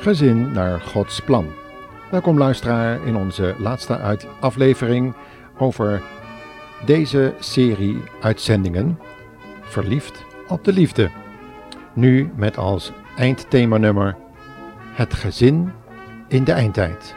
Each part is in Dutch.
Gezin naar Gods plan. Welkom luisteraar in onze laatste aflevering over deze serie uitzendingen Verliefd op de liefde. Nu met als eindthemanummer Het gezin in de eindtijd.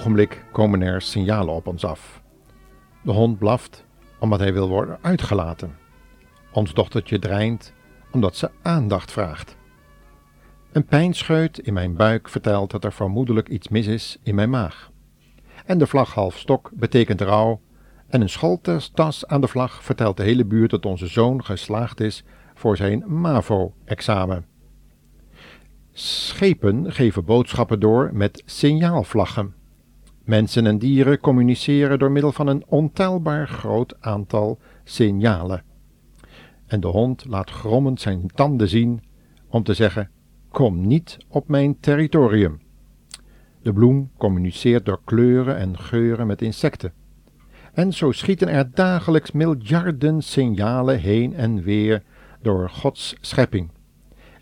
Ogenblik komen er signalen op ons af. De hond blaft omdat hij wil worden uitgelaten. Ons dochtertje dreint omdat ze aandacht vraagt. Een pijnscheut in mijn buik vertelt dat er vermoedelijk iets mis is in mijn maag. En de vlag half stok betekent rouw en een schooltas aan de vlag vertelt de hele buurt dat onze zoon geslaagd is voor zijn MAVO-examen. Schepen geven boodschappen door met signaalvlaggen. Mensen en dieren communiceren door middel van een ontelbaar groot aantal signalen. En de hond laat grommend zijn tanden zien om te zeggen: Kom niet op mijn territorium. De bloem communiceert door kleuren en geuren met insecten. En zo schieten er dagelijks miljarden signalen heen en weer door Gods schepping.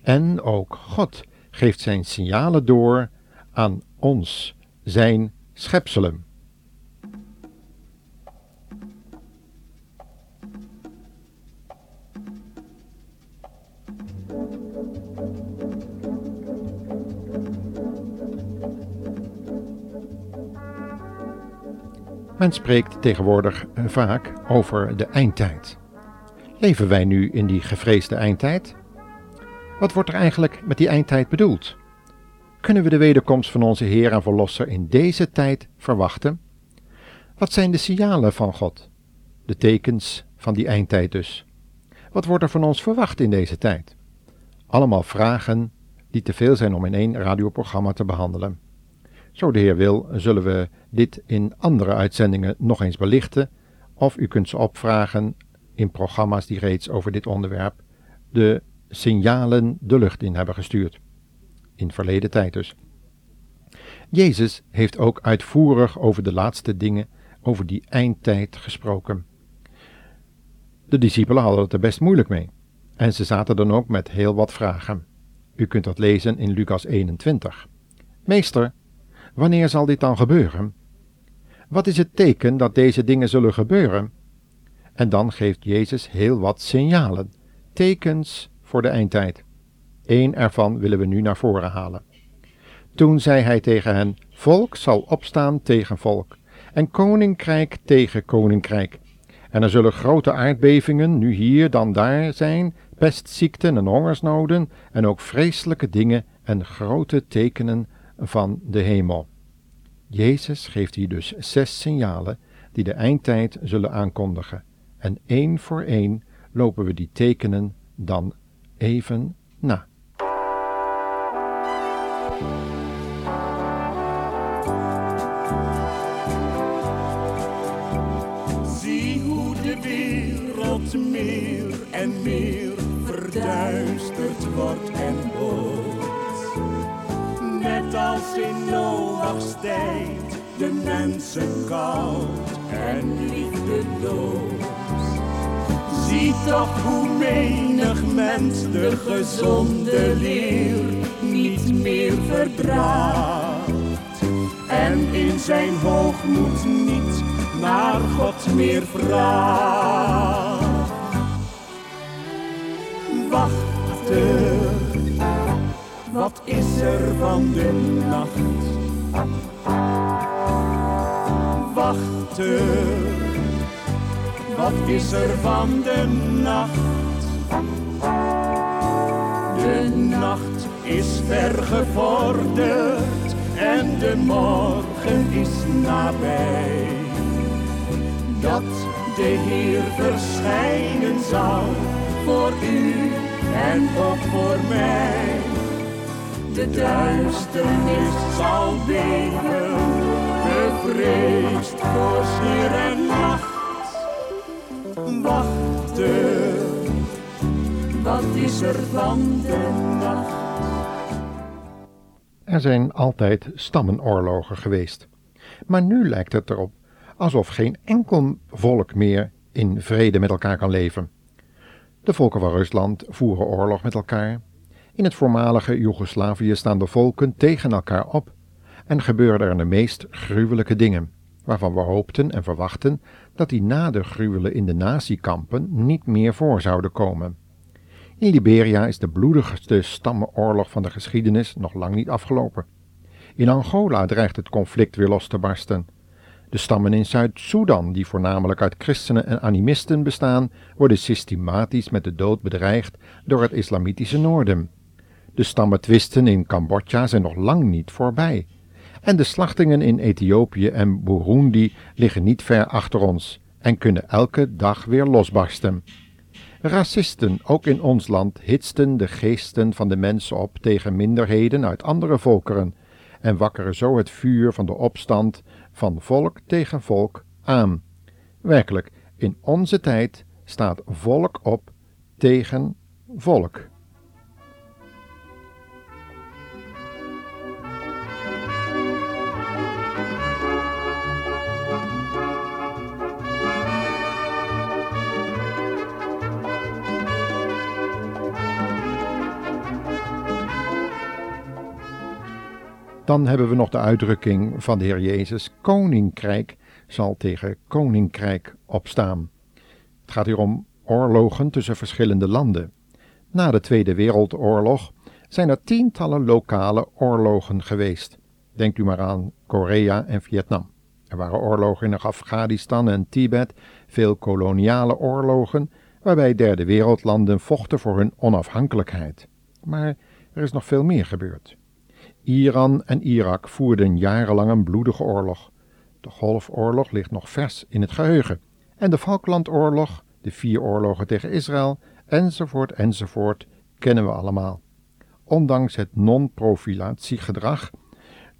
En ook God geeft zijn signalen door aan ons, zijn schepselen. Men spreekt tegenwoordig vaak over de eindtijd. Leven wij nu in die gevreesde eindtijd? Wat wordt er eigenlijk met die eindtijd bedoeld? Kunnen we de wederkomst van onze Heer en Verlosser in deze tijd verwachten? Wat zijn de signalen van God? De tekens van die eindtijd dus. Wat wordt er van ons verwacht in deze tijd? Allemaal vragen die te veel zijn om in één radioprogramma te behandelen. Zo de Heer wil, zullen we dit in andere uitzendingen nog eens belichten, of u kunt ze opvragen in programma's die reeds over dit onderwerp de signalen de lucht in hebben gestuurd. In verleden tijd dus. Jezus heeft ook uitvoerig over de laatste dingen, over die eindtijd gesproken. De discipelen hadden het er best moeilijk mee. En ze zaten dan ook met heel wat vragen. U kunt dat lezen in Lucas 21. Meester, wanneer zal dit dan gebeuren? Wat is het teken dat deze dingen zullen gebeuren? En dan geeft Jezus heel wat signalen, tekens voor de eindtijd. Eén ervan willen we nu naar voren halen. Toen zei hij tegen hen: Volk zal opstaan tegen volk, en koninkrijk tegen koninkrijk. En er zullen grote aardbevingen, nu hier dan daar zijn, pestziekten en hongersnoden, en ook vreselijke dingen en grote tekenen van de hemel. Jezus geeft hier dus zes signalen die de eindtijd zullen aankondigen, en één voor één lopen we die tekenen dan even na. Wereld meer en meer verduisterd wordt en wordt. Net als in Noach's tijd, de mensen koud en liefdeloos. Zie toch hoe menig mens de gezonde leer niet meer verdraagt. En in zijn hoogmoed niet naar God meer vraagt. Wachten, wat is er van de nacht? Wachten wat is er van de nacht? De nacht is ver gevorderd en de morgen is nabij. Dat de Heer verschijnen zal voor u en ook voor mij. de duisternis zal beven, bevreesd voor sneeuw en nacht. Wachten, wat is er van de nacht? Er zijn altijd stammenoorlogen geweest. Maar nu lijkt het erop alsof geen enkel volk meer in vrede met elkaar kan leven. De volken van Rusland voeren oorlog met elkaar. In het voormalige Joegoslavië staan de volken tegen elkaar op en gebeuren er de meest gruwelijke dingen, waarvan we hoopten en verwachten dat die na de gruwelen in de nazi-kampen niet meer voor zouden komen. In Liberia is de bloedigste stammenoorlog van de geschiedenis nog lang niet afgelopen. In Angola dreigt het conflict weer los te barsten. De stammen in Zuid-Soedan, die voornamelijk uit christenen en animisten bestaan, worden systematisch met de dood bedreigd door het islamitische noorden. De stammetwisten in Cambodja zijn nog lang niet voorbij. En de slachtingen in Ethiopië en Burundi liggen niet ver achter ons en kunnen elke dag weer losbarsten. Racisten, ook in ons land, hitsten de geesten van de mensen op tegen minderheden uit andere volkeren en wakkeren zo het vuur van de opstand van volk tegen volk aan. Werkelijk, in onze tijd staat volk op tegen volk. Dan hebben we nog de uitdrukking van de Heer Jezus: Koninkrijk zal tegen koninkrijk opstaan. Het gaat hier om oorlogen tussen verschillende landen. Na de Tweede Wereldoorlog zijn er tientallen lokale oorlogen geweest. Denkt u maar aan Korea en Vietnam. Er waren oorlogen in Afghanistan en Tibet, veel koloniale oorlogen, waarbij derde wereldlanden vochten voor hun onafhankelijkheid. Maar er is nog veel meer gebeurd. Iran en Irak voerden jarenlang een bloedige oorlog. De Golfoorlog ligt nog vers in het geheugen. En de Falklandoorlog, de vier oorlogen tegen Israël, enzovoort, enzovoort, kennen we allemaal. Ondanks het non-profilatiegedrag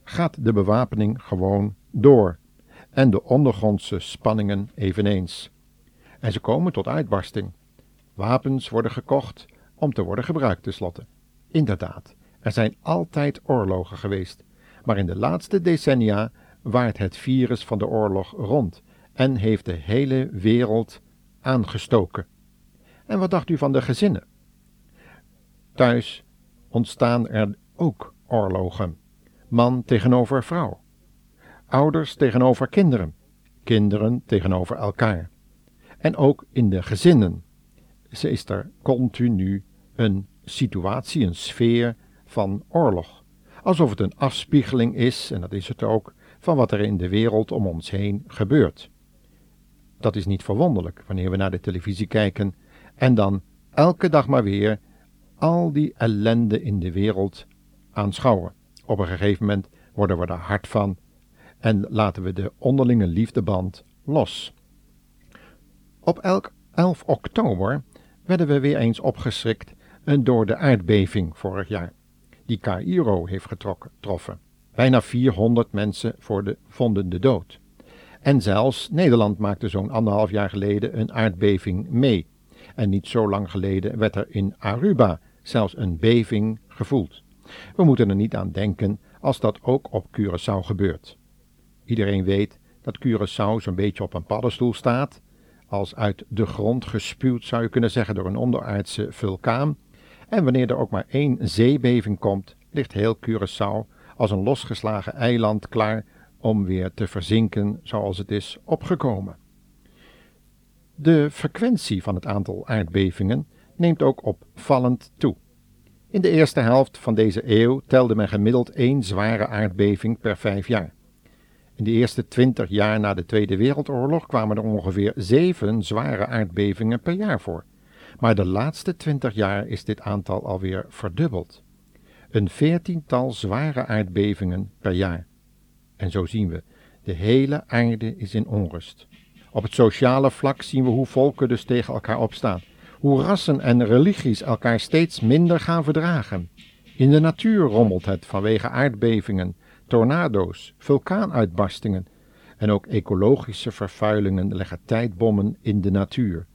gaat de bewapening gewoon door. En de ondergrondse spanningen eveneens. En ze komen tot uitbarsting. Wapens worden gekocht om te worden gebruikt tenslotte. Inderdaad, er zijn altijd oorlogen geweest, maar in de laatste decennia waart het virus van de oorlog rond en heeft de hele wereld aangestoken. En wat dacht u van de gezinnen? Thuis ontstaan er ook oorlogen. Man tegenover vrouw. Ouders tegenover kinderen. Kinderen tegenover elkaar. En ook in de gezinnen. Ze is er continu een situatie, een sfeer van oorlog. Alsof het een afspiegeling is, en dat is het ook, van wat er in de wereld om ons heen gebeurt. Dat is niet verwonderlijk wanneer we naar de televisie kijken en dan elke dag maar weer al die ellende in de wereld aanschouwen. Op een gegeven moment worden we er hard van en laten we de onderlinge liefdeband los. Op elk 11 oktober werden we weer eens opgeschrikt door de aardbeving vorig jaar die Cairo heeft getroffen. Bijna 400 mensen voor de, vonden de dood. En zelfs Nederland maakte zo'n anderhalf jaar geleden een aardbeving mee. En niet zo lang geleden werd er in Aruba zelfs een beving gevoeld. We moeten er niet aan denken als dat ook op Curaçao gebeurt. Iedereen weet dat Curaçao zo'n beetje op een paddenstoel staat, als uit de grond gespuwd zou je kunnen zeggen door een onderaardse vulkaan, en wanneer er ook maar één zeebeving komt, ligt heel Curaçao als een losgeslagen eiland klaar om weer te verzinken zoals het is opgekomen. De frequentie van het aantal aardbevingen neemt ook opvallend toe. In de eerste helft van deze eeuw telde men gemiddeld één zware aardbeving per vijf jaar. In de eerste twintig jaar na de Tweede Wereldoorlog kwamen er ongeveer zeven zware aardbevingen per jaar voor maar de laatste twintig jaar is dit aantal alweer verdubbeld. Een veertiental zware aardbevingen per jaar. En zo zien we, de hele aarde is in onrust. Op het sociale vlak zien we hoe volken dus tegen elkaar opstaan, hoe rassen en religies elkaar steeds minder gaan verdragen. In de natuur rommelt het vanwege aardbevingen, tornado's, vulkaanuitbarstingen en ook ecologische vervuilingen leggen tijdbommen in de natuur.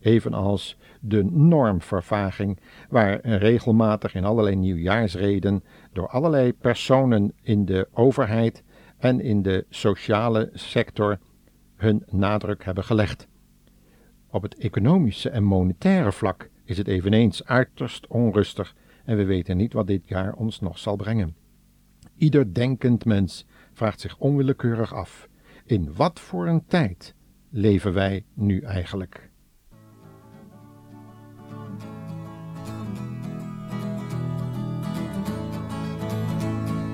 Evenals de normvervaging, waar regelmatig in allerlei nieuwjaarsreden door allerlei personen in de overheid en in de sociale sector hun nadruk hebben gelegd. Op het economische en monetaire vlak is het eveneens uiterst onrustig en we weten niet wat dit jaar ons nog zal brengen. Ieder denkend mens vraagt zich onwillekeurig af: in wat voor een tijd leven wij nu eigenlijk?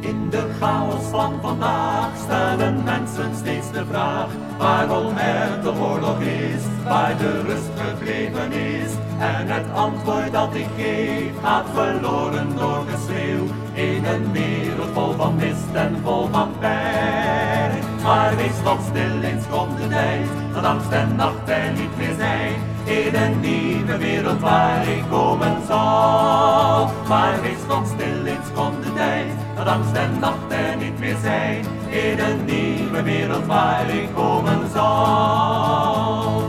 In de chaos van vandaag stellen mensen steeds de vraag waarom er de oorlog is, waar de rust gebleven is. En het antwoord dat ik geef gaat verloren door geschreeuw in een wereld vol van mist en vol van pijn. Maar wees nog stil, eens komt de tijd dat angst en nacht er niet meer zijn. In een nieuwe wereld waar ik komen tijd dat angst en nacht niet meer zijn. In een nieuwe wereld waar ik komen zal.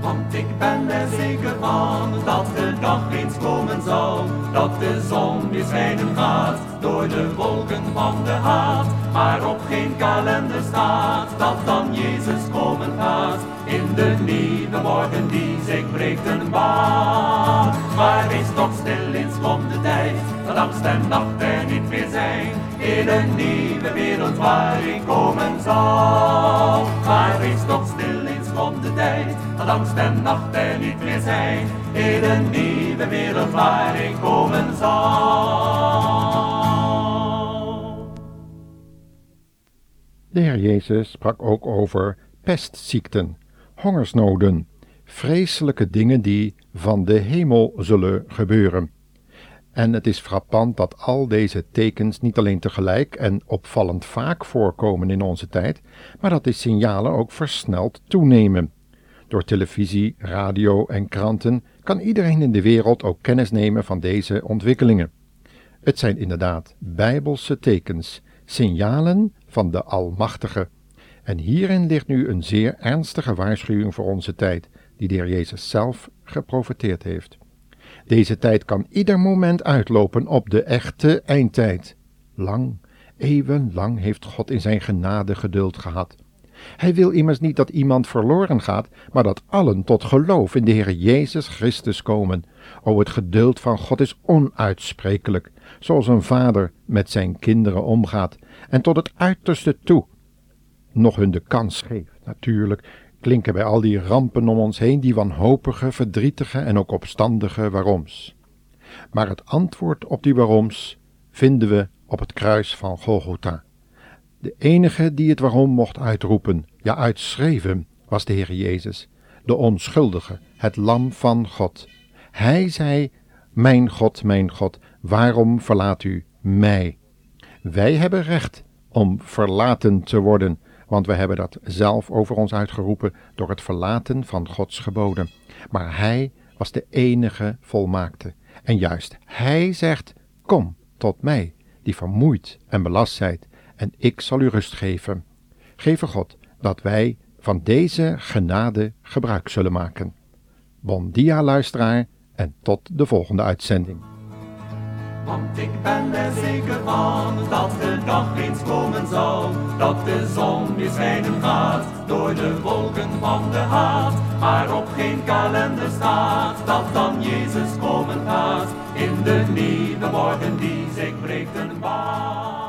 Want ik ben er zeker van dat de dag eens komen zal. Dat de zon weer schijnen gaat door de wolken van de haat. Maar op geen kalender staat dat dan Jezus komen gaat. In de nieuwe morgen die zich breekt een baan. Maar wees toch stil, eens komt de tijd dat angst en nacht er niet meer zijn. In een nieuwe wereld waar ik komen zal. Maar wees toch stil, eens komt de tijd dat angst en nacht er niet meer zijn. In een nieuwe wereld waar ik komen zal. De Heer Jezus sprak ook over pestziekten, hongersnoden, vreselijke dingen die van de hemel zullen gebeuren. En het is frappant dat al deze tekens niet alleen tegelijk en opvallend vaak voorkomen in onze tijd, maar dat die signalen ook versneld toenemen. Door televisie, radio en kranten kan iedereen in de wereld ook kennis nemen van deze ontwikkelingen. Het zijn inderdaad bijbelse tekens, signalen van de Almachtige. En hierin ligt nu een zeer ernstige waarschuwing voor onze tijd, die de Heer Jezus zelf geprofeteerd heeft. Deze tijd kan ieder moment uitlopen op de echte eindtijd. Lang, eeuwenlang heeft God in zijn genade geduld gehad. Hij wil immers niet dat iemand verloren gaat, maar dat allen tot geloof in de Heer Jezus Christus komen. O, het geduld van God is onuitsprekelijk, zoals een vader met zijn kinderen omgaat, en tot het uiterste toe nog hun de kans geeft. Natuurlijk klinken bij al die rampen om ons heen die wanhopige, verdrietige en ook opstandige waaroms. Maar het antwoord op die waaroms vinden we op het kruis van Golgotha. De enige die het waarom mocht uitroepen, ja uitschreven, was de Heer Jezus, de onschuldige, het lam van God. Hij zei, mijn God, mijn God, waarom verlaat u mij? Wij hebben recht om verlaten te worden, want we hebben dat zelf over ons uitgeroepen door het verlaten van Gods geboden. Maar Hij was de enige volmaakte. En juist Hij zegt: Kom tot mij, die vermoeid en belast zijt, en ik zal u rust geven. Geef God dat wij van deze genade gebruik zullen maken. Bon dia, luisteraar, en tot de volgende uitzending. Want ik ben er zeker van dat de dag eens komen zal. Dat de zon weer schijnen gaat door de wolken van de haat. Maar op geen kalender staat dat dan Jezus komen gaat. In de nieuwe morgen die zich breekt een baan.